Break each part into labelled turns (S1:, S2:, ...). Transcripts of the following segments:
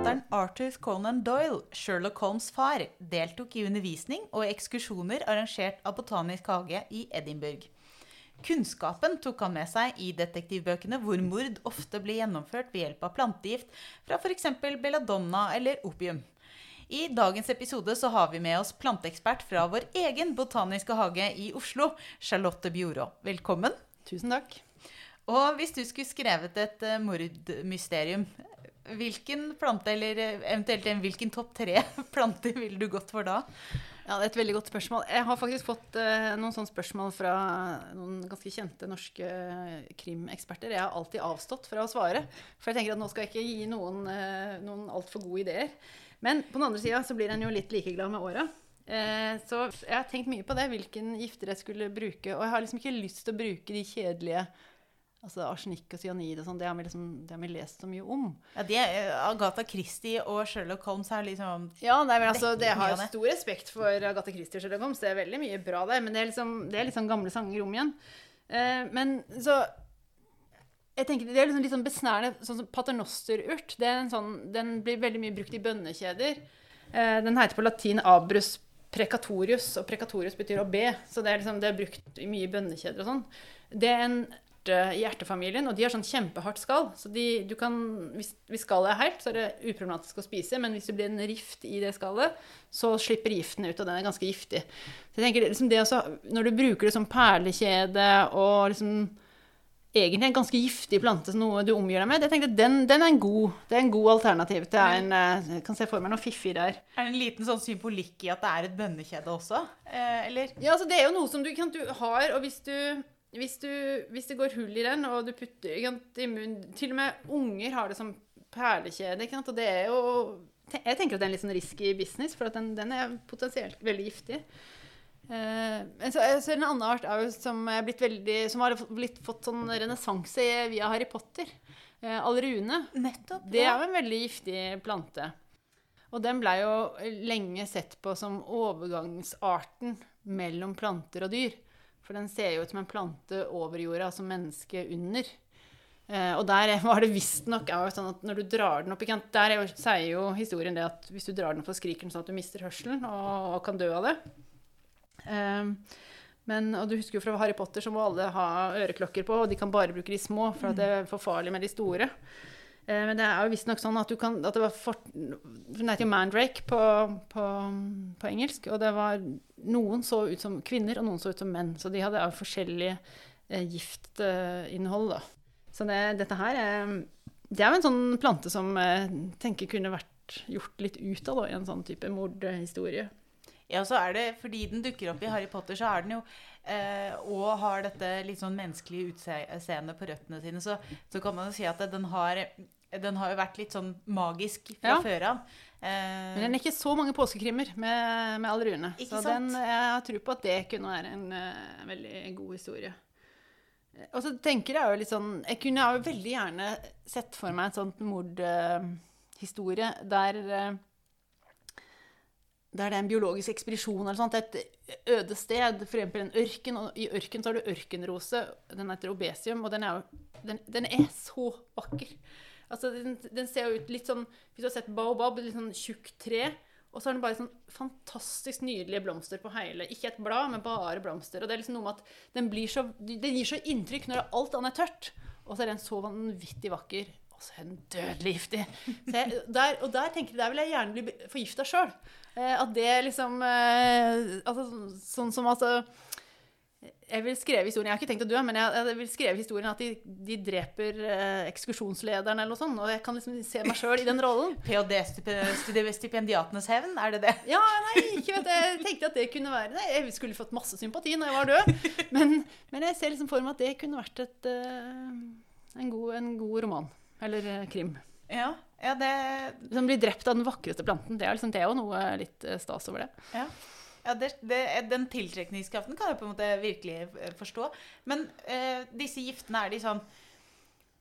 S1: Forfatteren Arthur Conan Doyle, Sherlock Holmes' far, deltok i undervisning og ekskursjoner arrangert av Botanisk hage i Edinburgh. Kunnskapen tok han med seg i detektivbøkene hvor mord ofte ble gjennomført ved hjelp av plantegift fra f.eks. belladonna eller opium. I dagens episode så har vi med oss planteekspert fra vår egen botaniske hage i Oslo, Charlotte Bjorå. Velkommen.
S2: Tusen takk.
S1: Og hvis du skulle skrevet et uh, mordmysterium, hvilken plante, eller eh, eventuelt en, hvilken topp tre planter ville du gått for da?
S2: Ja, Det er et veldig godt spørsmål. Jeg har faktisk fått uh, noen sånne spørsmål fra noen ganske kjente norske krimeksperter. Jeg har alltid avstått fra å svare, for jeg tenker at nå skal jeg ikke gi noen, uh, noen altfor gode ideer. Men på den andre sida så blir en jo litt likeglad med åra. Uh, så jeg har tenkt mye på det, hvilken gifter jeg skulle bruke. Og jeg har liksom ikke lyst til å bruke de kjedelige Altså Arsenikk og cyanid og sånn, det, liksom, det, har vi lest så mye om.
S1: Ja, det er, Agatha Christie og Sherlock Holmes er liksom
S2: Ja, nei, men altså, det har stor respekt for Agatha Christie og Sherlock Holmes. Det er veldig mye bra der. Men det er liksom, det er liksom gamle sanger om igjen. Eh, men så jeg tenker, Det er liksom litt sånn besnærende sånn som paternosterurt. Sånn, den blir veldig mye brukt i bønnekjeder. Eh, den heter på latin abrus precatorius, og precatorius betyr å be. Så det er, liksom, det er brukt mye i bønnekjeder og sånn. Det er en i hjertefamilien, og de har sånn kjempehardt skall. Så de, du kan, hvis, hvis, skallet er helt, så er det uproblematisk å spise. Men hvis det blir en rift i det skallet, så slipper giften ut, og den er ganske giftig. Så jeg tenker, liksom det også, Når du bruker det som perlekjede og liksom egentlig en ganske giftig plante, noe du omgir deg med, jeg tenkte, den, den er en god, det er en god alternativ til en eh, Jeg kan se for meg noe fiffig der.
S1: Er det en liten sånn symbolikk i at det er et bønnekjede også? Eh, eller?
S2: Ja, altså det er jo noe som du, kan, du har, og hvis du hvis, du, hvis, det går hull i den, og du putter i munnen Til og med unger har det som perlekjede. Og det er jo Jeg tenker at det er en litt sånn risky business, for den, den, er potensielt veldig giftig. Uh, så, så en annen art er jo, som, er blitt veldig, som har blitt, fått sånn renessanse via Harry Potter. Uh, Alrune.
S1: Nettopp,
S2: ja. Det er jo en veldig giftig plante. Og den blei jo lenge sett på som overgangsarten mellom planter og dyr. For den ser jo ut som en plante over jorda, altså mennesket under. Eh, og der var det visstnok sånn at når du drar den opp Der jo, sier jo historien det at hvis du drar den opp, så skriker den sånn at du mister hørselen og, og kan dø av det. Eh, men, og du husker jo fra Harry Potter så må alle ha øreklokker på, og de kan bare bruke de små, for det er for farlig med de store. Eh, men det er jo visstnok sånn at kan at det var for, Den heter mandrake på, på, på, engelsk. Og det var Noen så ut som kvinner, og noen så ut som menn. Så de hadde jo forskjellig eh, giftinnhold, da. Så det, dette her er Det er jo en sånn plante som jeg eh, tenker kunne vært gjort litt ut av da, i en sånn type mordhistorie.
S1: Ja, så er det fordi den dukker opp i Harry Potter, så er den jo eh, Og har dette litt sånn menneskelige utseendet på røttene sine, så, så, kan man jo si at den har den har jo vært litt sånn magisk fra ja. før av.
S2: Eh, Men den er ikke så mange påskekrimmer med, med alle ruene. Så den, jeg tror på at det kunne være en uh, veldig god historie. Og så tenker jeg jo litt sånn Jeg kunne jo veldig gjerne sett for meg en sånn mordhistorie uh, der uh, der det er en biologisk ekspedisjon eller sånt, et øde sted, f.eks. en ørken. Og i ørken så har du ørkenrose. Den heter obesium, og den er, jo, den, den er så vakker. Altså, den, den, ser jo ut litt sånn Hvis du har sett baobab, litt sånn tjukt tre. Og så har den bare sånn fantastisk nydelige blomster på hele. Ikke et blad, men bare blomster. Og det er liksom noe med at den, blir så, den gir så inntrykk når alt annet er tørt. Og så er den så vanvittig vakker. Og så er den dødelig giftig. Jeg, der, og der tenker jeg, der vil jeg gjerne bli forgifta sjøl. Eh, at det liksom eh, altså, Sånn som altså jeg vil skrive historien, jeg har ikke tenkt å dø, men jeg, jeg vil skrive historien at de, de dreper eh, ekskursjonslederen eller noe sånt. Og jeg kan liksom se meg sjøl i den rollen.
S1: PhD-stipendiatenes hevn, er det det?
S2: Ja, nei, ikke vet jeg. tenkte at det kunne være det. Jeg skulle fått masse sympati når jeg var død. Men, men jeg ser liksom for meg at det kunne vært et, uh, en, god, en, god, roman. Eller uh, krim.
S1: Ja, ja det...
S2: Som blir drept av den vakreste planten. Det er, liksom, det er jo noe litt uh, stas over det.
S1: Ja. Ja, det, det, Den tiltrekningskraften kan jeg på en måte virkelig eh, forstå. Men eh, disse giftene, er de sånn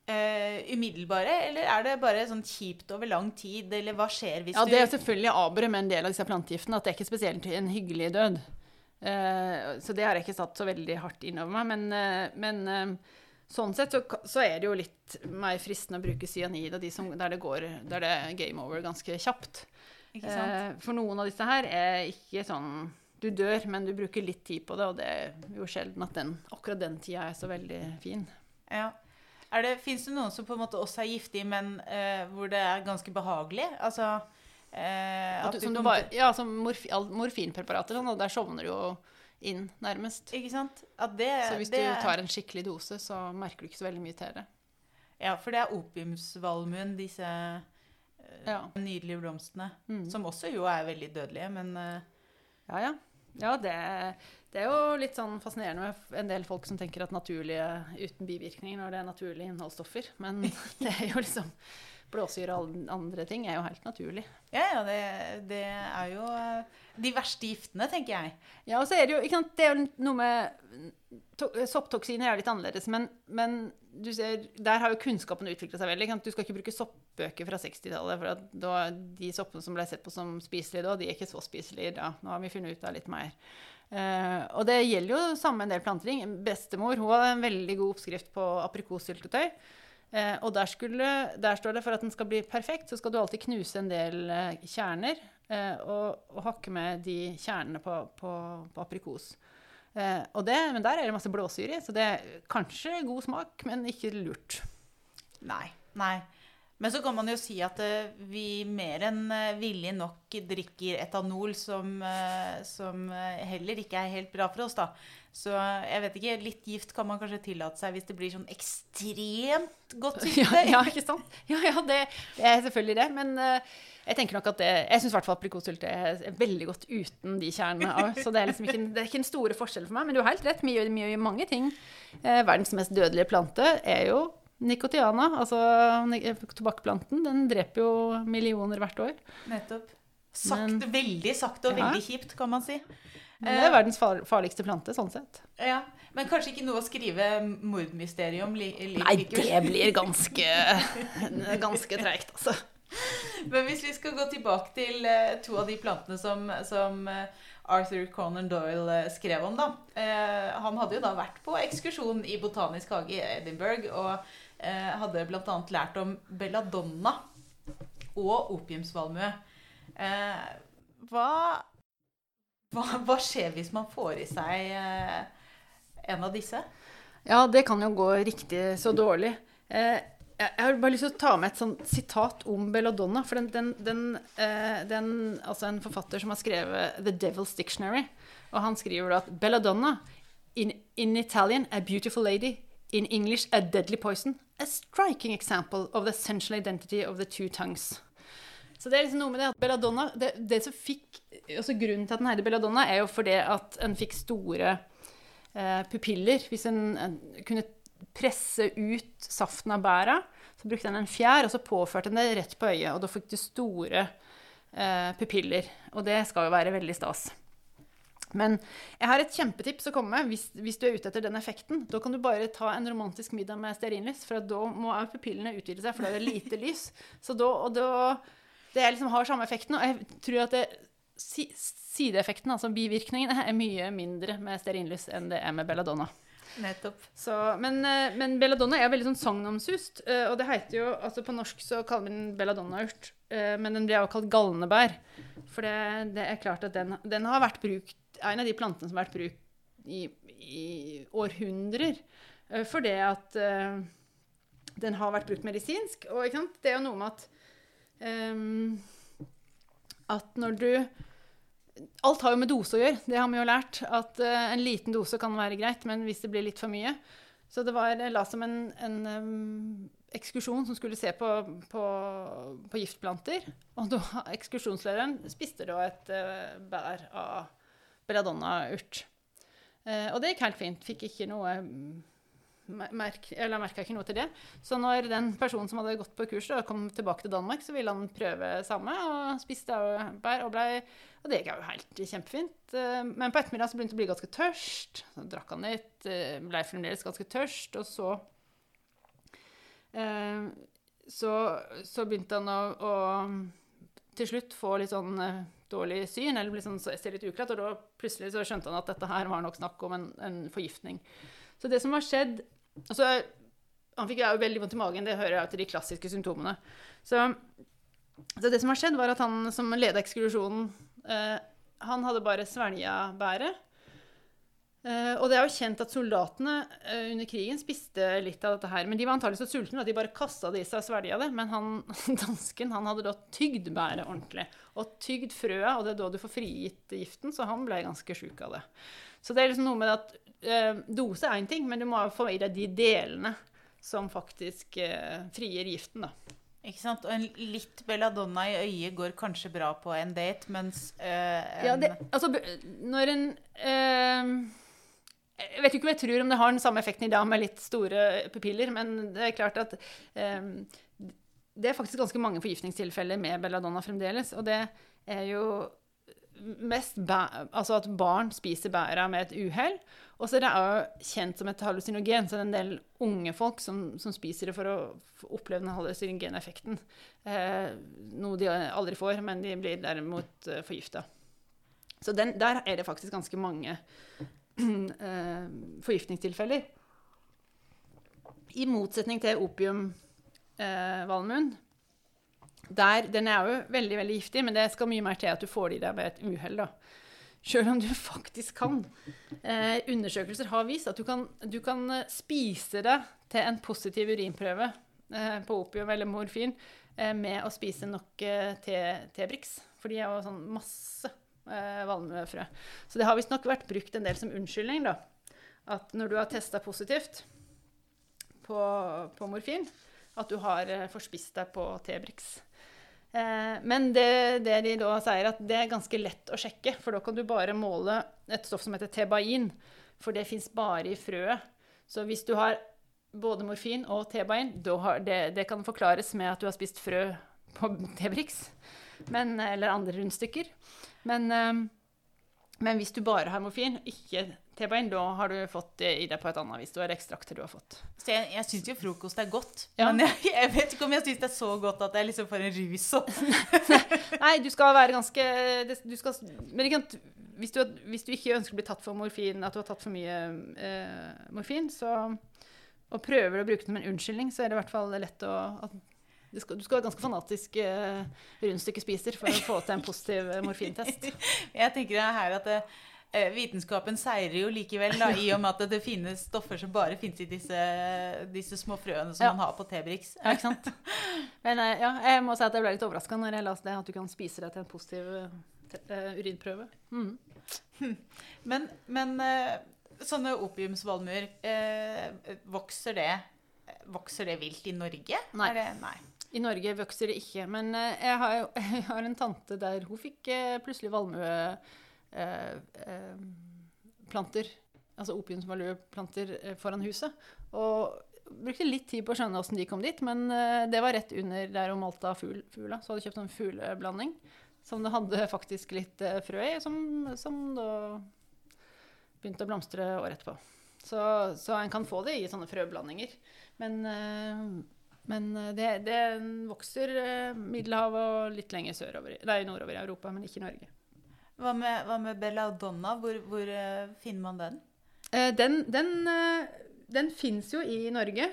S1: eh, umiddelbare, eller er det bare sånn kjipt over lang tid? Eller hva skjer hvis
S2: du Ja, Det er selvfølgelig aberet med en del av disse plantegiftene, at det er ikke spesielt en hyggelig død. Eh, så det har jeg ikke satt så veldig hardt innover meg. Men, eh, men eh, sånn sett så, så er det jo litt mer fristende å bruke cyanid og de som, der det går der det er game over ganske kjapt. Eh, for noen av disse her er ikke sånn Du dør, men du bruker litt tid på det, og det er jo sjelden at den, akkurat den tida er så veldig fin.
S1: Ja. Fins det noen som på en måte også er giftig, men eh, hvor det er ganske behagelig? Altså eh,
S2: At du, som du bare, ja, som morfi, morfinpreparater, sånn, og der sovner du jo inn, nærmest.
S1: Ikke sant? At det,
S2: Så hvis
S1: det,
S2: du tar en skikkelig dose, så merker du ikke så veldig mye til det.
S1: Ja, for det er opiumsvalmuen, disse
S2: Ja.
S1: nydelige blomstene.
S2: Mm.
S1: Som også jo er veldig dødelige, men eh,
S2: Ja, ja. Ja, det, det er jo litt sånn fascinerende med en del folk som tenker at naturlige uten bivirkninger når det er naturlige innholdsstoffer. Men det er jo liksom Blåsyre og andre ting er jo helt naturlig.
S1: Ja, ja, det, det er jo eh, de verste giftene, tenker jeg.
S2: Ja, og så er det jo ikke sant, Det er noe med Sopptoksiner er litt annerledes, men, men du ser, der har jo kunnskapen utvikla seg veldig. Du skal ikke bruke soppbøker fra 60-tallet, for da, de soppene som ble sett på som spiselige da, de er ikke så spiselige da. Nå har vi funnet ut av litt mer. Uh, og det gjelder jo samme en del planting. Bestemor hun hadde en veldig god oppskrift på aprikossyltetøy. Eh, og der, skulle, der står det for at den skal bli perfekt, så skal du alltid knuse en del eh, kjerner eh, og, og hakke med de kjernene på, på, på aprikos. Eh, det, men der er det masse blåsyre i, så det er kanskje god smak, men ikke lurt.
S1: Nei. Nei. Men så kan man jo si at eh, vi mer enn eh, villig nok drikker etanol, som, eh, som heller ikke er helt bra for oss, da. Så jeg vet ikke, litt gift kan man kanskje tillate seg hvis det blir sånn ekstremt godt
S2: Ja, ja, ikke sant? Ja, ja, det, det er selvfølgelig det. Men jeg tenker nok at det, jeg syns i hvert fall aprikossylte er veldig godt uten de kjernene. av, Så det er liksom ikke, det er ikke en store forskjell for meg. Men du har helt rett, vi gjør mye, mange ting. Verdens mest dødelige plante er jo nikotiana. Altså tobakkplanten. Den dreper jo millioner hvert år.
S1: Nettopp. Sakte, veldig sakte og
S2: Ja.
S1: veldig kjipt, kan man si.
S2: Men det er verdens far, farligste plante, sånn sett.
S1: Ja, Men kanskje ikke noe å skrive mordmysterium li li
S2: Nei, det blir ganske, ganske treigt, altså.
S1: Men hvis vi skal gå tilbake til eh, to av de plantene som, som eh, Arthur Conan Doyle eh, skrev om, da. Eh, han hadde jo da vært på ekskursjon i Botanisk hage i Edinburgh og eh, hadde bl.a. lært om belladonna og opiumsvalmue. Eh, hva, hva, hva skjer hvis man får i seg eh, en av disse?
S2: Ja, det kan jo gå riktig så dårlig. Eh, jeg har bare lyst til å ta med et sånt sitat om belladonna. For den, den, den, eh, den Altså en forfatter som har skrevet The Devil's Dictionary. Og han skriver da at belladonna in, in Italian a beautiful lady. In English a deadly poison. A striking example of the essential identity of the two tongues. Så det er liksom noe med det at belladonna det, det som fikk, også Grunnen til at den heter belladonna, er jo fordi at en fikk store eh, pupiller. Hvis en, en kunne presse ut saften av bæra, så brukte en en fjær, og så påførte en det rett på øyet. Og da fikk du store eh, pupiller. Og det skal jo være veldig stas. Men jeg har et kjempetips å komme med hvis, hvis du er ute etter den effekten. Da kan du bare ta en romantisk middag med stearinlys, for da må pupillene utvide seg, for da er det lite lys. Så da, og da Det liksom har samme effekten, og jeg tror at det, sideeffekten, altså bivirkningene, er mye mindre med stearinlys enn det er med belladonna.
S1: Nettopp.
S2: Så, men, eh, men belladonna er veldig sånn sagnomsust, eh, og det heter jo altså På norsk så kaller vi den belladonnaurt, eh, men den blir også kalt galnebær. For det, det er klart at den, den har vært brukt En av de plantene som har vært brukt i, i århundrer. eh, Fordi at uh, den har vært brukt medisinsk. Og det er jo noe med at um, At når du Alt har jo med dose å gjøre, det har vi jo lært. At uh, en liten dose kan være greit, men hvis det blir litt for mye Så det var la som en, en um, ekskursjon som skulle se på, på, på giftplanter. Og da, ekskursjonslederen spiste da et uh, bær av belladonna-urt. Eh, og det gikk helt fint. Fikk ikke noe mm, merk, eller merka ikke noe til det. Så når den personen som hadde gått på kurs, da, kom tilbake til Danmark, så ville han prøve samme, og spiste bær. Og, blei og det gikk jo helt kjempefint. Eh, Men på ettermiddagen så begynte han å bli ganske tørst. Så drakk han litt, blei ble fremdeles ganske tørst, og så eh, så, så begynte han å, å til slutt få litt sånn eh, dårlig syn, eller bli sånn, se litt uklart, og da plutselig så skjønte han at dette her var nok snakk om en, en forgiftning. Så det som har skjedd altså, han fikk jo veldig vondt i magen. Det hører jeg til de klassiske symptomene. Så, så det som har skjedd, var at han som leda eksklusjonen, eh, han hadde bare svelga bæret. Eh, og det er jo kjent at soldatene uh, under krigen spiste litt av dette her. Men de var antagelig så sultne at de bare kasta det i seg og svelga det. Men han, dansken han hadde da tygd bæret ordentlig. Og tygd frøa, og det er da du får frigitt giften. Så han ble ganske sjuk av det. Så det er liksom noe med at uh, dose er én ting, men du må få i deg de delene som faktisk frier giften, da.
S1: Ikke sant? Og en litt belladonna i øyet går kanskje bra på en date, mens en
S2: Ja, det, altså, når en Jeg vet ikke om jeg tror om det har den samme effekten i dag med litt store pupiller, men det er klart at eh, det er faktisk ganske mange forgiftningstilfeller med belladonna fremdeles. Og det er jo mest altså at barn spiser bæra med et uhell. Og så er det òg kjent som et hallusinogen, så det er en del unge folk som, som spiser det for å oppleve den hallusinogeneffekten. Eh, noe de aldri får, men de blir derimot eh, forgifta. Så den, der er det faktisk ganske mange forgiftningstilfeller. I motsetning til opiumvalmuen. Der, den er jo veldig veldig giftig, men det skal mye mer til at du får det i deg ved et uhell. Sjøl om du faktisk kan. Eh, undersøkelser har vist at du kan, du kan eh, spise det til en positiv urinprøve eh, på opium eller morfin eh, med å spise nok eh, T-Brix. For de er jo sånn masse eh, valmuefrø. Så det har visstnok vært brukt en del som unnskyldning, da. At når du har testa positivt på, på morfin, at du har eh, forspist deg på Tebrix. Eh, men det, det de da sier, at det er ganske lett å sjekke, for da kan du bare måle et stoff som heter tebain, for det fins bare i frøet. Så hvis du har både morfin og tebain, det, det kan forklares med at du har spist frø på Tebrix, men, eller andre rundstykker. Men, eh, men hvis du bare har morfin, ikke tebain, da har du fått det i deg på et annet vis. Da er det ekstrakter du har fått.
S1: Så jeg, jeg syns jo frokost er godt,
S2: Ja.
S1: men jeg, jeg vet ikke om jeg syns det er så godt at jeg liksom får en rus og
S2: Nei, du skal være ganske du skal, Men sant, hvis, du, hvis du ikke ønsker å bli tatt for morfin, at du har tatt for mye eh, morfin, så, og prøver å bruke det som en unnskyldning, så er det i hvert fall lett å at det skal, Du skal være ganske fanatisk uh, rundstykkespiser for å få til en positiv eh, morfintest.
S1: Jeg tenker her at det, eh, vitenskapen seirer jo likevel, da, i og med at det finnes stoffer som bare finnes i disse, disse små frøene som
S2: Ja.
S1: man har på Tebrix.
S2: Ja, ikke sant? Men eh, ja, jeg må si at jeg ble litt overraska når jeg leste det, at du kan spise deg til en positiv uh, eh, urinprøve. Mm.
S1: Men, men uh, sånne opiumsvalmuer, eh, vokser det Vokser det vilt i Norge?
S2: Nei.
S1: Det, nei.
S2: I Norge vokser det ikke, men eh, jeg har, jeg har en tante der hun fikk eh, plutselig valmueplanter, eh, altså opiumsvalmueplanter foran huset. Og brukte litt tid på å skjønne åssen de kom dit, men det var rett under der hun malta fugl, fugla. Så hadde kjøpt en fugleblanding som det hadde faktisk litt frø i, som, som da begynte å blomstre året etterpå. Så, så en kan få det i sånne frøblandinger. Men, men eh, det, det vokser eh, Middelhavet og litt lenger sørover, nei, nordover i Europa, men ikke i Norge.
S1: Hva med, hva med belladonna? Hvor, hvor eh, finner man den?
S2: Den den, den fins jo i Norge,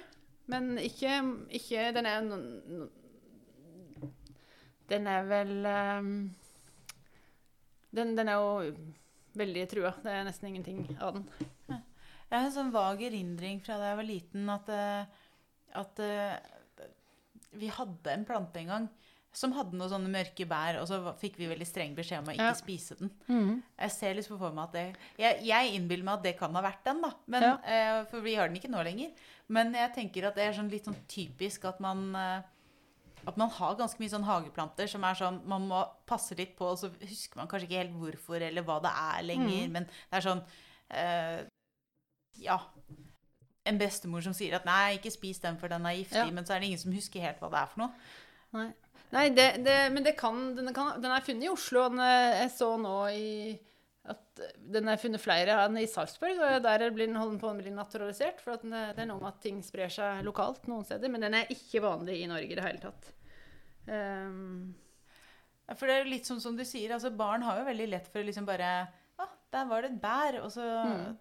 S2: men ikke, ikke Den er Den er vel den, den er jo veldig trua. Det er nesten ingenting av den.
S1: Jeg har en sånn vag erindring fra da jeg var liten, at, at vi hadde en plante en gang som hadde noen sånne mørke bær, og så fikk vi veldig streng beskjed om å ikke
S2: Ja.
S1: spise den. Jeg ser liksom for meg at det Jeg, jeg innbiller meg at det kan ha vært den, da. Men,
S2: Ja.
S1: eh, for vi har den ikke nå lenger. Men jeg tenker at det er sånn litt sånn typisk at man eh, at man har ganske mye sånn hageplanter som er sånn Man må passe litt på, og så husker man kanskje ikke helt hvorfor eller hva det er lenger.
S2: Mm.
S1: Men det er sånn eh, Ja. En bestemor som sier at 'nei, ikke spis den, for den er giftig',
S2: Ja.
S1: men så er det ingen som husker helt hva det er for noe.
S2: Nei, Nei det, det, men det kan, den, kan Den er funnet i Oslo. Den, jeg så nå i at den er funnet flere enn i Sarpsborg, og der blir den holden på å bli naturalisert. For er- det er noe med at ting sprer seg lokalt noen steder. Men den er ikke vanlig i Norge i det hele tatt. Um.
S1: Ja, For det er litt sånn som du sier, altså barn har jo veldig lett for å liksom bare Å, der var det et bær, og så
S2: Mm.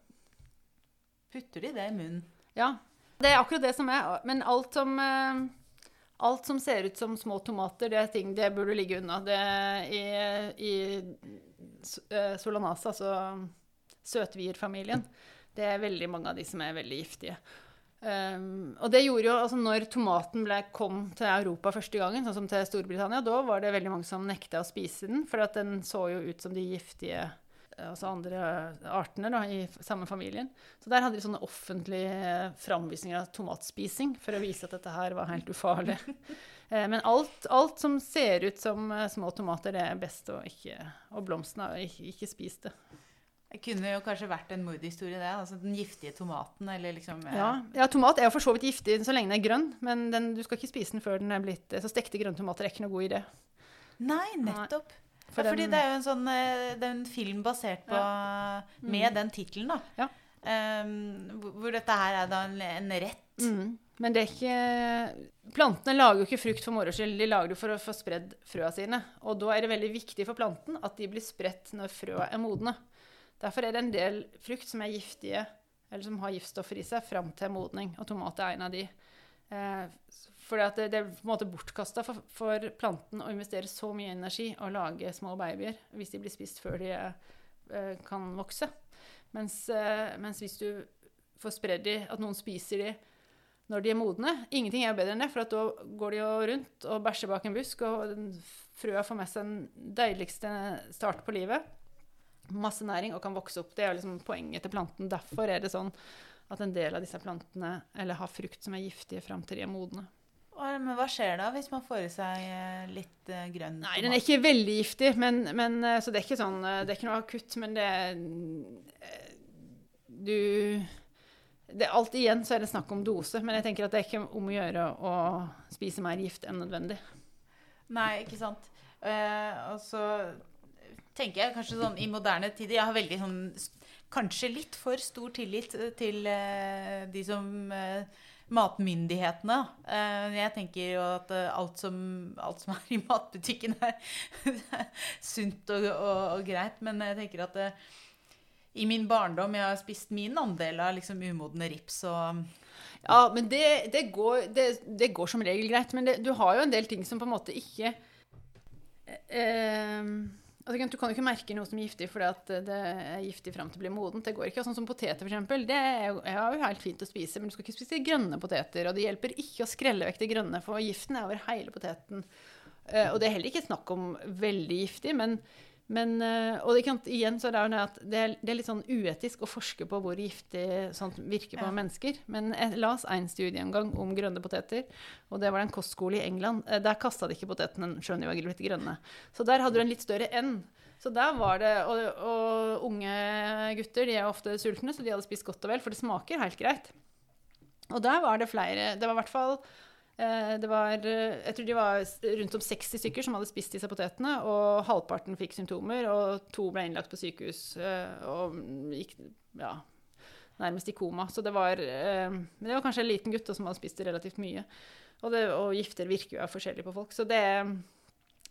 S1: putter de det i munnen.
S2: Ja. Det er akkurat det som er. Men alt som, eh, alt som ser ut som små tomater, det er ting det burde ligge unna. Det I, i Solanasa, eh, Solanacea, altså søtvierfamilien, det er veldig mange av de som er veldig giftige. Um, og det gjorde jo, altså Når tomaten ble, kom til Europa første gangen, sånn som til Storbritannia, da var det veldig mange som nekta å spise den, for den så jo ut som de giftige altså andre artene da, i samme familien. Så der hadde de sånne offentlige framvisninger av tomatspising for å vise at dette her var helt ufarlig. Eh, Men alt, alt som ser ut som eh, små tomater, det er best å ikke Og blomstene, ikke, ikke spis det.
S1: Det kunne jo kanskje vært en mordhistorie, det. Altså den giftige tomaten, eller liksom eh,
S2: Ja, ja, tomat er jo for så vidt giftig så lenge den er grønn, men den, du skal ikke spise den før den er blitt Så stekte grønne tomater er ikke noe god idé.
S1: Nei, nettopp.
S2: For
S1: ja, fordi
S2: den-
S1: det er jo en sånn eh, Det er en film basert på Med den tittelen, da.
S2: Ja.
S1: Um, hvor- hvor dette her er da en, en rett.
S2: Mm. Men det er ikke Plantene lager jo ikke frukt for moro skyld, de lager det for å få spredd frøa sine. Og da er det veldig viktig for planten at de blir spredt når frøa er modne. Derfor er det en del frukt som er giftige, eller som har giftstoffer i seg, fram til modning. Og tomat er en av de. Eh, for det, det er på en måte bortkasta for, for planten å investere så mye energi og lage små babyer hvis de blir spist før de eh, kan vokse. Mens, eh, mens hvis du får spredd de, at noen spiser de når de er modne Ingenting er bedre enn det, for da går de jo rundt og bæsjer bak en busk, og frøa får med seg den deiligste start på livet. Masse næring og kan vokse opp. Det er liksom poenget til planten. Derfor er det sånn at en del av disse plantene eller har frukt som er giftige fram til de er modne.
S1: Men hva skjer da hvis man får i seg eh, litt eh, grønn
S2: Nei, den er ikke veldig giftig, men, men, eh, så det er ikke sånn Det er ikke noe akutt, men det Du det, Alt igjen så er det snakk om dose, men jeg tenker at det er ikke om å gjøre å spise mer gift enn nødvendig.
S1: Nei, ikke sant. Eh, og så tenker jeg kanskje sånn i moderne tider Jeg har veldig sånn Kanskje litt for stor tillit til eh, de som eh, Matmyndighetene. Eh, jeg tenker jo at eh, alt, som, alt som er i matbutikken, er sunt og, og, og greit. Men jeg tenker at eh, i min barndom jeg har spist min andel av liksom umodne rips og
S2: Ja, men det, det, går, det, det går som regel greit. Men du har jo en del ting som på en måte ikke eh, altså, Du kan jo ikke merke noe som er giftig fordi det er giftig fram til det blir modent. Det går ikke. Sånn som poteter, f.eks. Det er jo, er jo helt fint å spise, men du skal ikke spise grønne poteter. Og det hjelper ikke å skrelle vekk det grønne, for giften er over hele poteten. Eh, og det er heller ikke snakk om veldig giftig, men men, eh, og det kan, igjen så er det jo det at det er, det er litt sånn uetisk å forske på hvor giftig sånt virker på
S1: Ja.
S2: mennesker. Men jeg las en studie en gang om grønne poteter, og det var en kostskole i England. Eh, Der kasta de ikke potetene om de var blitt grønne. Så der hadde du en litt større N. Så der var det, og, og unge gutter de er ofte sultne, så de hadde spist godt og vel, for det smaker helt greit. Og der var det flere Det var i hvert fall det var, eh, jeg tror de var rundt om 60 stykker som hadde spist disse potetene, og halvparten fikk symptomer, og to ble innlagt på sykehus eh, og gikk ja, nærmest i koma. Så det var, eh, men det var kanskje en liten gutt som hadde spist relativt mye. Og, det, og gifter virker jo forskjellig på folk. Så det,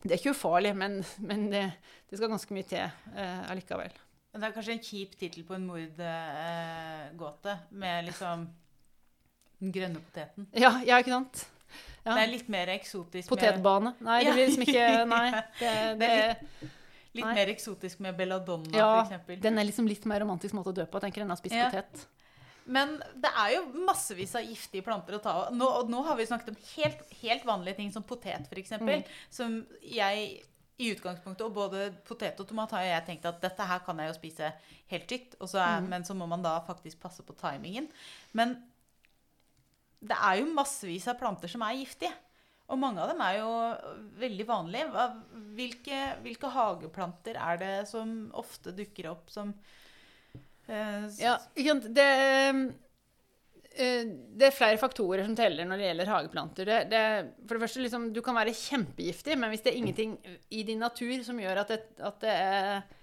S2: det er ikke ufarlig, men, men det, det skal ganske mye til eh, allikevel.
S1: Det er kanskje en kjip tittel på en mordgåte, med liksom den grønne poteten.
S2: Ja, ja ikke sant? Ja.
S1: Det er litt mer eksotisk
S2: Potetbane. Nei, det blir liksom ikke Nei. Det,
S1: Det
S2: det,
S1: litt
S2: nei.
S1: mer eksotisk med belladonna,
S2: Ja,
S1: eksempel.
S2: den er liksom litt mer romantisk måte å dø på, tenker enn å spise
S1: Ja.
S2: potet.
S1: Men det er jo massevis av giftige planter å ta av. Nå, nå har vi snakket om helt, helt vanlige ting som potet, f.eks.
S2: Mm.
S1: Som jeg i utgangspunktet, og både potet og tomat har jeg tenkt at dette her kan jeg jo spise helt tykt. Er,
S2: Mm.
S1: Men så må man da faktisk passe på timingen. Men det er jo massevis av planter som er giftige. Og mange av dem er jo veldig vanlige. Hvilke, hvilke hageplanter er det som ofte dukker opp som uh,
S2: Ja. Det, eh, det er flere faktorer som teller når det gjelder hageplanter. Det, det, for det første, liksom, du kan være kjempegiftig, men hvis det er ingenting i din natur som gjør at det, at er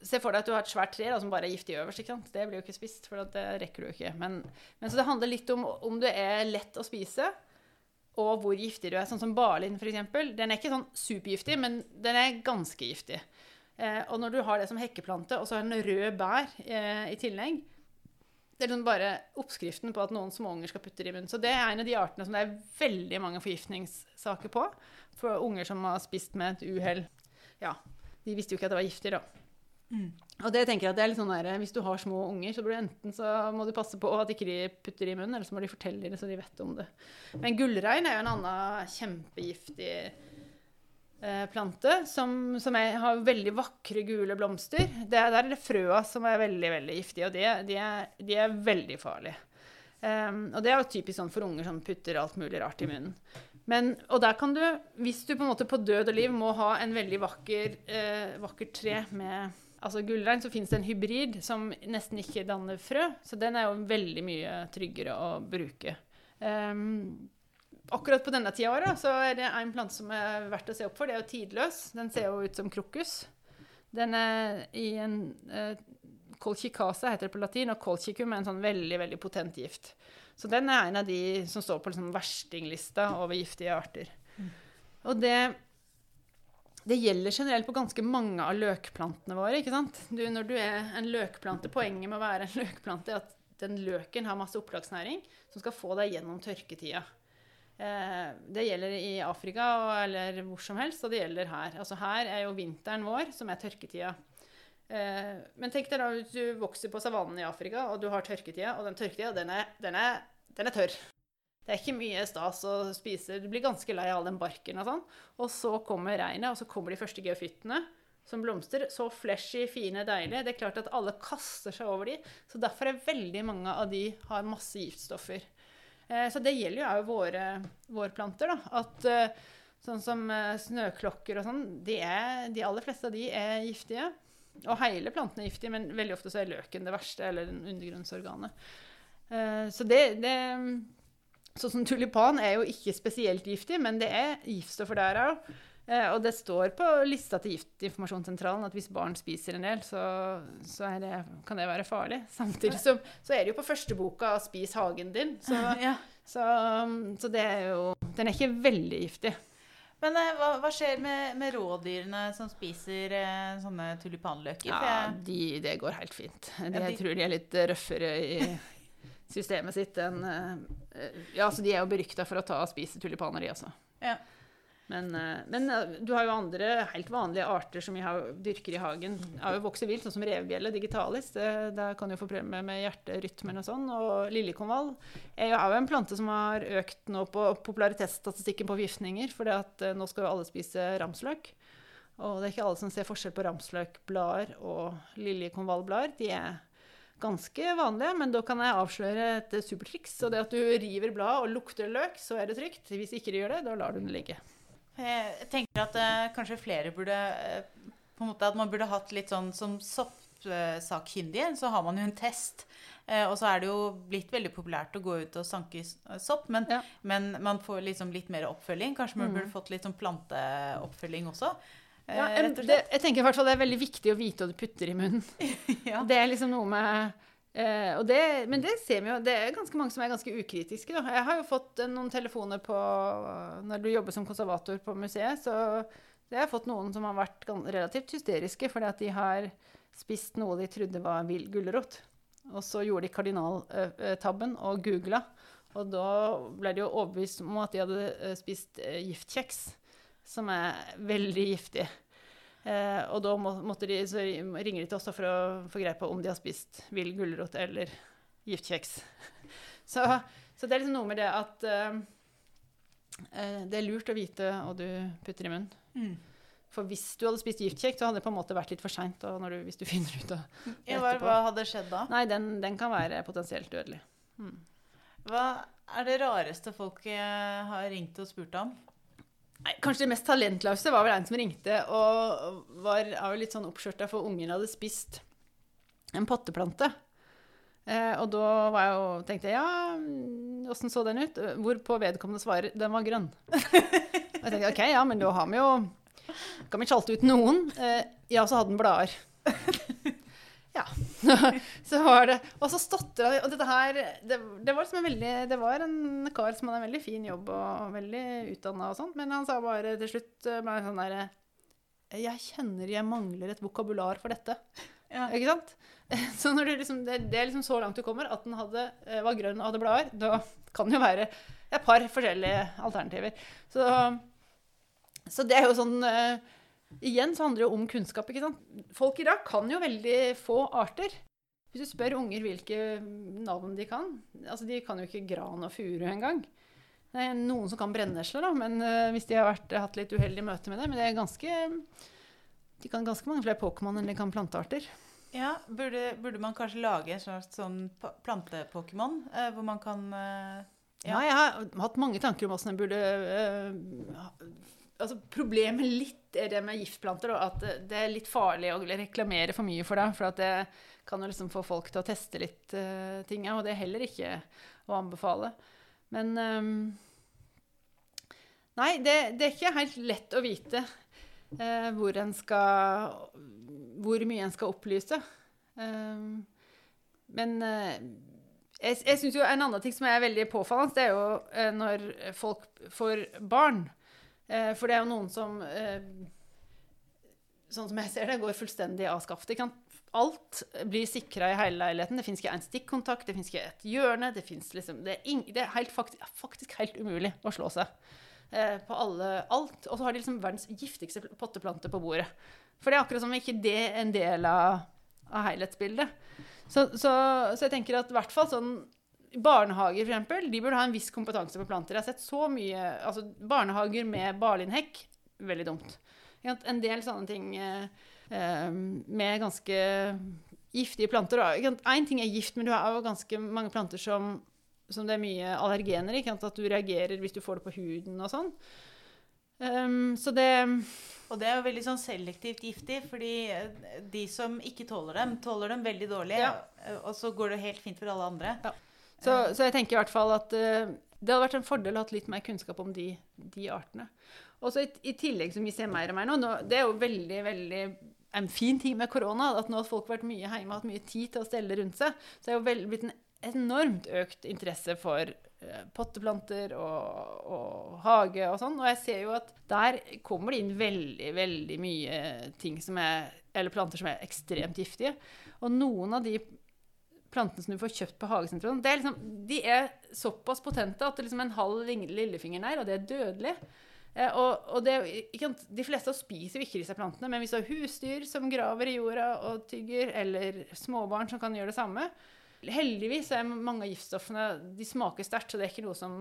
S2: Se for deg at du har et svært tre da, som bare er giftig øverst. Det blir jo ikke spist, for det rekker du ikke. Men, men så det handler litt om om du er lett å spise, og hvor giftig du er. Sånn som barlind, f.eks. Den er ikke sånn supergiftig, men den er ganske giftig. Eh, og når du har det som hekkeplante, og så har den rød bær eh, i tillegg, det er liksom bare oppskriften på at noen småunger skal putte det i munnen. Så det er en av de artene som det er veldig mange forgiftningssaker på. For unger som har spist med et uhell. Ja, de visste jo ikke at det var giftig, da.
S1: Mm.
S2: Og det tenker jeg at det er litt sånn der, Hvis du har små unger, så enten så må du passe på at ikke de putter det i munnen, eller så må de fortelle det så de vet om det. Men gullrein er jo en annen kjempegiftig eh, plante som, som er, har veldig vakre, gule blomster. Det, der er det frøa som er veldig veldig giftige, og det, de, er, de er veldig farlige. Um, og det er jo typisk sånn for unger som putter alt mulig rart i munnen. Men, og der kan du, hvis du på en måte på død og liv må ha en veldig vakker, eh, vakkert tre med altså gullrein, så finnes det en hybrid som nesten ikke danner frø. Så den er jo veldig mye tryggere å bruke. Um, akkurat på denne tida av året så er det en plante som er verdt å se opp for. Det er jo tidløs. Den ser jo ut som krokus. Den er i en uh, Colchicasa heter det på latin, og colchicum er en sånn veldig veldig potent gift. Så den er en av de som står på liksom verstinglista over giftige arter.
S1: Mm.
S2: Og det, det gjelder generelt på ganske mange av løkplantene våre. ikke sant? Du, når du er en løkplante, Poenget med å være en løkplante er at den løken har masse opplagsnæring som skal få deg gjennom tørketida. Eh, det gjelder i Afrika eller hvor som helst, og det gjelder her. Altså Her er jo vinteren vår, som er tørketida. Eh, men tenk deg da hvis du vokser på savannen i Afrika, og du har tørketida, og den tørketida, den er, den er, den er tørr. Det er ikke mye stas å spise. Du blir ganske lei av all den barken og sånn. Og så kommer regnet, og så kommer de første geofyttene som blomster. Så flashy, fine, deilige. Det er klart at alle kaster seg over de. Så derfor er veldig mange av de har masse giftstoffer. Eh, så det gjelder jo òg våre, våre planter, da. At eh, sånn som eh, snøklokker og sånn, de, de aller fleste av de er giftige. Og hele planten er giftig, men veldig ofte så er løken det verste, eller undergrunnsorganet. Eh, så det, det Sånn som tulipan er jo ikke spesielt giftig, men det er giftstoffer der òg. Eh, og det står på lista til Giftinformasjonssentralen at hvis barn spiser en del, så, så det, kan det være farlig. Samtidig så, så, er det jo på første boka 'Spis hagen din', så,
S1: Ja.
S2: så, så det er jo Den er ikke veldig giftig.
S1: Men eh, hva, hva skjer med, med rådyrene som spiser eh, sånne tulipanløker?
S2: Ja, de, det går helt fint. De,
S1: Ja,
S2: jeg tror de er litt røffere i systemet sitt en eh, Ja, så de er jo berykta for å ta og spise tulipaner, de også.
S1: Ja.
S2: Men, eh, men eh, du har jo andre helt vanlige arter som vi har, dyrker i hagen. Har jo vokser vilt, sånn som revebjelle, digitalis. Det, der kan du få problemer med hjerterytmen og sånn. Og liljekonvall er jo en plante som har økt nå på popularitetsstatistikken på forgiftninger. For nå skal jo alle spise ramsløk. Og det er ikke alle som ser forskjell på ramsløkblader og liljekonvallblader. De er ganske vanlige, men da kan jeg avsløre et supertriks. Og det at du river bladet og lukter løk, så er det trygt. Hvis ikke du gjør det, da lar du den ligge.
S1: Jeg tenker at eh, kanskje flere burde eh, På en måte at man burde hatt litt sånn som soppsakkyndige, så har man jo en test. Eh, og så er det jo blitt veldig populært å gå ut og sanke sopp, men,
S2: Ja.
S1: men man får liksom litt mer oppfølging. Kanskje man
S2: Mm.
S1: burde fått litt sånn planteoppfølging også. Eh,
S2: Ja,
S1: en,
S2: det, jeg tenker i hvert fall det er veldig viktig å vite hva du putter i munnen.
S1: Ja.
S2: Det er liksom noe med Uh, og det, Men det ser vi jo, det er ganske mange som er ganske ukritiske. Da. Jeg har jo fått uh, noen telefoner på Når du jobber som konservator på museet, så jeg har fått noen som har vært relativt hysteriske fordi at de har spist noe de trodde var vill gulrot. Og så gjorde de kardinaltabben og googla. Og da ble de jo overbevist om at de hadde spist giftkjeks, som er veldig giftig. Eh, og da må, de, så ringer de til oss for å få greie på om de har spist vill gulrot eller giftkjeks. Så, så det er liksom noe med det at eh, eh, det er lurt å vite hva du putter i munnen.
S1: Mm.
S2: For hvis du hadde spist giftkjeks, så hadde det på en måte vært litt for seint hvis du finner ut av
S1: Ja, hva,
S2: etterpå.
S1: hva hadde skjedd da?
S2: Nei, den, den kan være potensielt dødelig. Mm.
S1: Hva er det rareste folk har ringt og spurt om?
S2: Nei, kanskje det mest talentløse var vel en som ringte og var, var litt sånn oppskjørta for ungen hadde spist en potteplante. Eh, og da var jeg jo, tenkte jeg ja, åssen så den ut? Hvorpå vedkommende svarer den var grønn. og jeg tenkte ok, ja, men da har vi jo Kan vi sjalte ut noen? Eh, ja, så hadde den blader. ja. så var det Og så stotra de. Og dette her det, det var liksom en veldig Det var en kar som hadde en veldig fin jobb og veldig utdanna og sånt, men han sa bare til slutt eh, bare sånn derre Jeg kjenner jeg mangler et vokabular for dette.
S1: Ja.
S2: Ikke sant? Så når det, liksom, det, det er liksom så langt du kommer, at den hadde, eh, var grønn og hadde blader, da kan det jo være et par forskjellige alternativer. Så, så det er jo sånn eh, Igjen så handler det jo om kunnskap. ikke sant? Folk i dag kan jo veldig få arter. Hvis du spør unger hvilke navn de kan altså De kan jo ikke gran og furu engang. Det er noen som kan brennesler, da, men eh, hvis de har vært, hatt litt uheldig møte med det. Men det er ganske De kan ganske mange flere Pokémon enn de kan plantearter.
S1: Ja, burde, burde man kanskje lage en slags sånn plantepokémon, eh, hvor man kan eh,
S2: Ja, jeg har hatt mange tanker om åssen jeg burde eh, Altså, Problemet litt er det med giftplanter, da, at det- er litt farlig å reklamere for mye for det. For det kan jo liksom få folk til å teste litt uh, ting, og det er heller ikke å anbefale. Men um, Nei, det, det er ikke helt lett å vite uh, hvor skal Hvor mye en skal opplyse. Um, men uh, jeg, jeg synes jo En annen ting som er veldig påfallende, det er jo når folk får barn. Eh, for det er jo noen som eh, Sånn som jeg ser det, går fullstendig av skaftet. Alt blir sikra i hele leiligheten. Det fins ikke en stikkontakt, det fins ikke et hjørne. Det, liksom, det er, det er helt, faktisk, faktisk helt umulig å slå seg eh, på alle, alt. Og så har de liksom verdens giftigste potteplante på bordet. For det er akkurat som ikke det er en del av, av helhetsbildet. Så, så, så jeg tenker at i hvert fall sånn Barnehager, for eksempel, de burde ha en viss kompetanse på planter. Jeg har sett så mye altså Barnehager med barlindhekk veldig dumt. En del sånne ting eh, eh, med ganske giftige planter. Én ting er gift, men du har jo ganske mange planter som, som det er mye allergener i. At du reagerer hvis du får det på huden og sånn. Um, så det
S1: Og det er jo veldig sånn selektivt giftig, fordi eh, de som ikke tåler dem, tåler dem veldig dårlig.
S2: Ja.
S1: Og så går det helt fint for alle andre.
S2: Så, så jeg tenker i hvert fall at uh, det hadde vært en fordel å ha litt mer kunnskap om de, de artene. Og så i, i tillegg, som vi ser mer og mer nå, nå Det er jo veldig, veldig en fin ting med korona. At nå har folk vært mye hjemme og hatt mye tid til å stelle rundt seg. Så det er jo veldig, blitt en enormt økt interesse for eh, potteplanter og, og hage og sånn. Og jeg ser jo at der kommer det inn veldig, veldig mye ting som er Eller planter som er ekstremt giftige. Og noen av de plantene som du får kjøpt på hagesenteret, det er liksom, de er såpass potente at det liksom en halv lillefingernegl, og det er dødelig. Eh, og, og det, de fleste av oss spiser jo ikke disse plantene, men hvis du har husdyr som graver i jorda og tygger, eller småbarn som kan gjøre det samme Heldigvis er mange av giftstoffene de smaker sterkt, så det er ikke noe som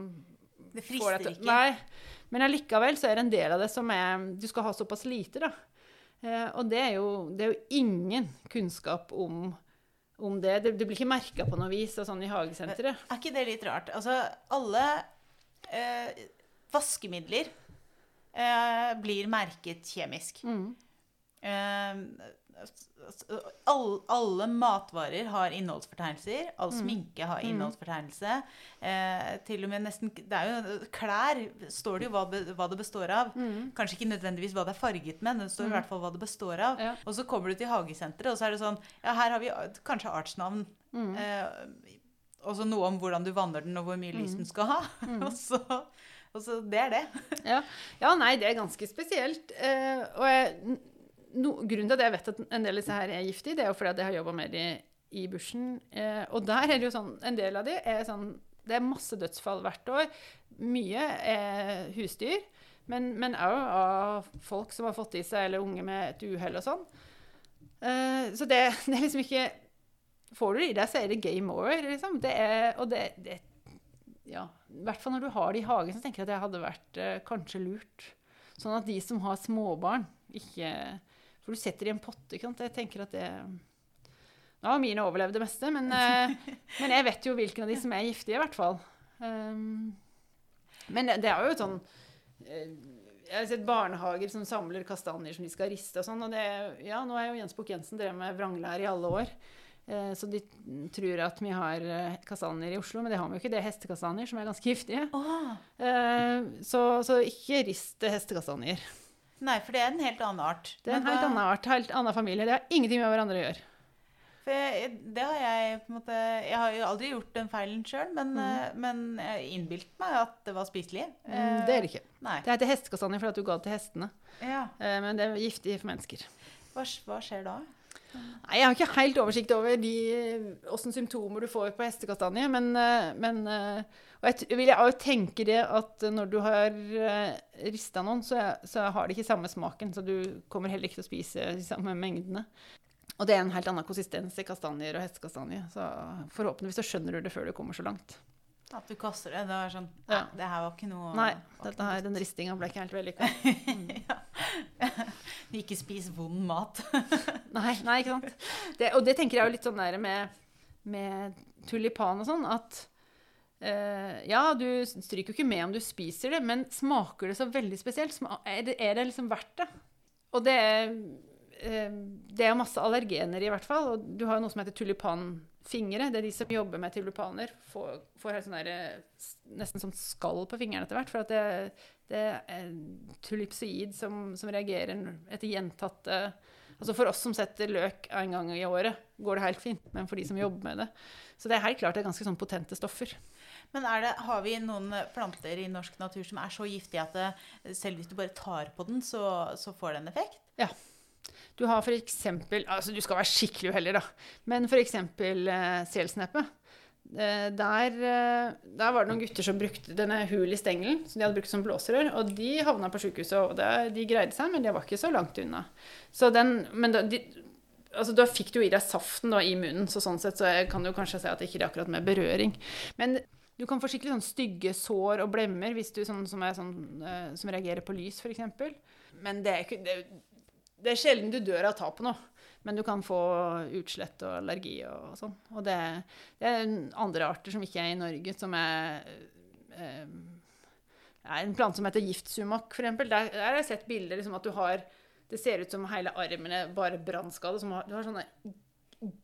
S1: Det
S2: får
S1: frister
S2: deg til-
S1: ikke.
S2: Nei, men allikevel så er det en del av det som er Du skal ha såpass lite, da. Eh, og det er, jo, det er jo ingen kunnskap om, om det. det. Det blir ikke merka på noe vis sånn i hagesenteret.
S1: Er ikke det litt rart? Altså, alle eh, vaskemidler eh, blir merket kjemisk.
S2: Mm.
S1: Eh, all, alle matvarer har innholdsfortegnelser. All sminke har innholdsfortegnelse. Eh, til og med nesten Det er jo klær står det jo hva, hva det består av. Kanskje ikke nødvendigvis hva det er farget med, men det står i hvert fall hva det består av.
S2: Ja.
S1: Og så kommer du til hagesenteret, og så er det sånn Ja, her har vi kanskje artsnavn. Eh, og så noe om hvordan du vanner den, og hvor mye lys den skal ha. og, så, og så Det er det.
S2: Ja. ja, nei, det er ganske spesielt. Eh, og jeg, no, grunnen til at jeg vet at en del av disse her er giftige, det er jo fordi at jeg har jobba med dem i bushen. Eh, og der er det jo sånn En del av de er sånn Det er masse dødsfall hvert år. Mye er husdyr. Men, men også av folk som har fått i seg, eller unge med et uhell og sånn. Eh, så det, det er liksom ikke Får du det i deg, så er det game over, liksom. Det er, og det, det ja, I hvert fall når du har det i hagen, så tenker jeg at det hadde vært eh, kanskje lurt. Sånn at de som har småbarn, ikke For du setter i en potte, ikke sant. Jeg tenker at det Nå har mine overlevd det meste, men, eh, men jeg vet jo hvilken av de som er giftige, i hvert fall. Um, men det, det er jo et sånn eh, Jeg har sett barnehager som samler kastanjer som de skal riste og sånn. Og det, ja, nå er jo Jens Bukk-Jensen drevet med vranglær i alle år. Eh, Så de tror at vi har kastanjer i Oslo, men det har vi jo ikke. Det er hestekastanjer, som er ganske giftige. Eh, Så, så ikke rist hestekastanjer.
S1: Nei, for det er en helt annen art.
S2: Det er en helt annen art, helt annen familie. Det har ingenting med hverandre å gjøre.
S1: For jeg, det har jeg på en måte Jeg har jo aldri gjort den feilen sjøl, men, mm. men jeg innbilte meg at det var spiselig.
S2: Mm, Det er det ikke.
S1: Nei.
S2: Det heter hestekastanje fordi du ga det til hestene.
S1: Ja.
S2: Eh, Men det er giftig for mennesker.
S1: Hva, hva skjer da?
S2: Nei, Jeg har ikke helt oversikt over de, åssen symptomer du får på hestekastanje, men, eh, men eh, og jeg vil jeg tenke det at når du har rista noen, så, så har de ikke samme smaken, så du kommer heller ikke til å spise de samme mengdene. Og det er en helt annen konsistens i kastanjer og hestekastanje, så forhåpentligvis så skjønner du det før du kommer så langt.
S1: At du kaster det. Det var sånn
S2: Ja.
S1: det her var ikke noe
S2: Nei, dette her, den ristinga ble ikke helt vellykka.
S1: Ikke spis vond mat.
S2: Nei, nei, ikke sant. Det, og det tenker jeg jo litt sånn der med, med tulipan og sånn, at Uh, ja, du stryker jo ikke med om du spiser det, men smaker det så veldig spesielt? Er det, er det liksom verdt det? Og det det er jo masse allergener i hvert fall, og du har jo noe som heter tulipanfingre. Det er de som jobber med tulipaner, får, får sånn der, eh, nesten sånn skall på fingrene etter hvert, for at det, det er tulipsoid som, som reagerer etter gjentatte Altså For oss som setter løk en gang i året, går det helt fint. Men for de som jobber med det Så det er helt klart det er ganske sånn potente stoffer.
S1: Men er det, har vi noen planter i norsk natur som er så giftige at det, selv hvis du bare tar på den, så, så får det en effekt?
S2: Du har for eksempel Altså, du skal være skikkelig uheldig, da. Men for eksempel selsneppet. selsneppe. Eh, der, uh, der var det noen gutter som brukte denne hul i stengelen, som de hadde brukt som blåserør. Og de havna på sjukehuset, og det, de greide seg, men de var ikke så langt unna. Så den, men da, de, altså, da fikk du jo i deg saften da, i munnen, så sånn sett så kan du kanskje si at det ikke er akkurat med berøring. Men du kan få skikkelig sånn stygge sår og blemmer hvis du sånn, som, er sånn, uh, som reagerer på lys, f.eks. Men det er, ikke, det er sjelden du dør av å ta på noe. Men du kan få utslett og allergi og sånn. Og det, det er andre arter som ikke er i Norge, som er eh, en plante som heter giftsumak, eksempel. Der, der har jeg sett bilder liksom, at du har Det ser ut som hele armen er bare brannskade. Du har sånne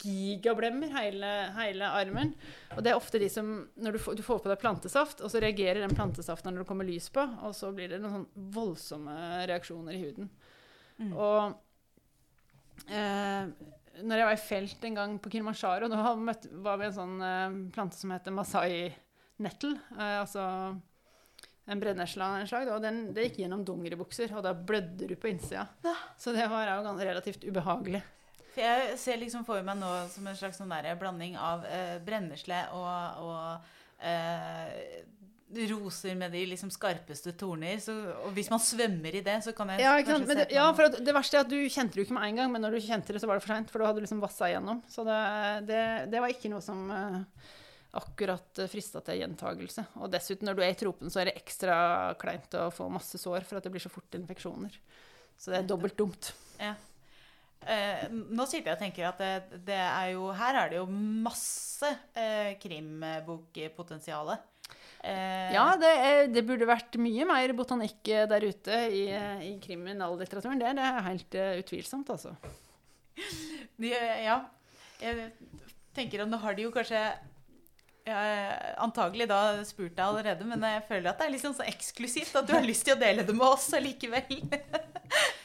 S2: gigablemmer hele, hele armen. Og det er ofte de som Når du får, du får på deg plantesaft, og så reagerer den plantesaften når det kommer lys på, og så blir det noen sånn voldsomme reaksjoner i huden.
S1: Mm.
S2: Og eh, når jeg var i felt en gang på Kilimanjaro, da møtte, var vi en sånn eh, plante som heter Masai nettle. Eh, altså en brennesle av en slag. Og den, det gikk gjennom dongeribukser, og da blødde du på innsida.
S1: Ja.
S2: Så det var jo relativt ubehagelig.
S1: For jeg ser liksom for meg nå som en slags sånn der blanding av eh, brennesle og, og eh, roser med de liksom skarpeste torner. Så, og hvis man svømmer i det, så kan jeg
S2: Ja,
S1: se
S2: det, ja, for det verste er at du kjente det jo ikke med en gang, men når du kjente det, så var det for seint, for da hadde du liksom vassa igjennom. Så det, det, det var ikke noe som eh, akkurat frista til gjentagelse. Og dessuten, når du er i tropen, så er det ekstra kleint å få masse sår, for at det blir så fort infeksjoner. Så det er dobbelt dumt.
S1: Eh, nå sitter jeg og tenker at det, det er jo Her er det jo masse eh, krimbokpotensial. Eh,
S2: Ja, det, det burde vært mye mer botanikk eh, der ute i, i kriminallitteraturen. Det, det er helt uh, utvilsomt, altså.
S1: ja. Jeg tenker at nå har de jo kanskje ja, antagelig da spurt deg allerede, men jeg føler at det er litt sånn så eksklusivt at du har lyst til å dele det med oss allikevel.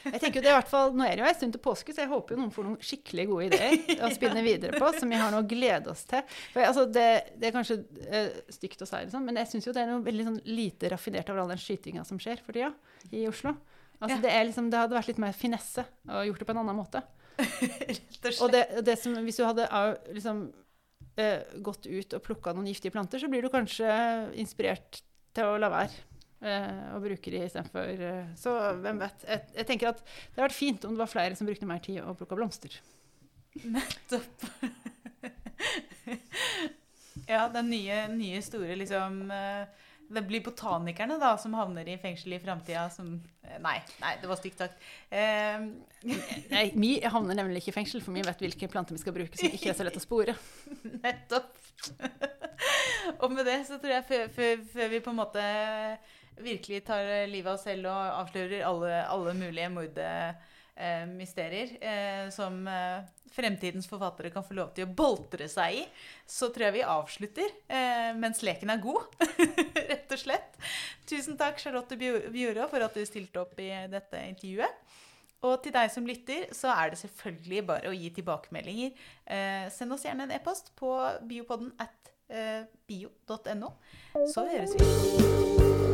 S2: Jeg tenker jo det er i hvert fall, Nå er det jo en stund til påske, så jeg håper jo noen får noen skikkelig gode ideer å spinne videre på, som vi har noe å glede oss til. For altså, det, det er kanskje uh, stygt å si, liksom, men jeg syns jo det er noe veldig sånn lite raffinert over all den skytinga som skjer for tida i Oslo. Altså,
S1: Ja.
S2: det, er liksom, det hadde vært litt mer finesse å gjort det på en annen måte.
S1: Og
S2: det, det som, hvis du hadde liksom, eh, gått ut og plukka noen giftige planter, så blir du kanskje inspirert til å la være eh, bruker bruke de istedenfor uh, Så hvem vet. Jeg, jeg tenker at det hadde vært fint om det var flere som brukte mer tid og plukka blomster.
S1: Nettopp. ja, den nye, nye store liksom eh, Det blir botanikerne da som havner i fengsel i framtida som Nei, nei, det var stygt sagt.
S2: Nei, vi havner nemlig ikke i fengsel, for vi vet hvilke planter vi skal bruke som ikke er så lett å spore.
S1: Nettopp. og med det så tror jeg før, før, før vi på en måte virkelig tar livet av oss selv og avslører alle, alle mulige mordmysterier eh, som eh, fremtidens forfattere kan få lov til å boltre seg i, så tror jeg vi avslutter eh, mens leken er god, rett og slett. Tusen takk, Charlotte Bjor- for at du stilte opp i dette intervjuet. Og til deg som lytter, så er det selvfølgelig bare å gi tilbakemeldinger. Eh, send oss gjerne en e-post på biopodden at eh, bio.no. Så høres vi.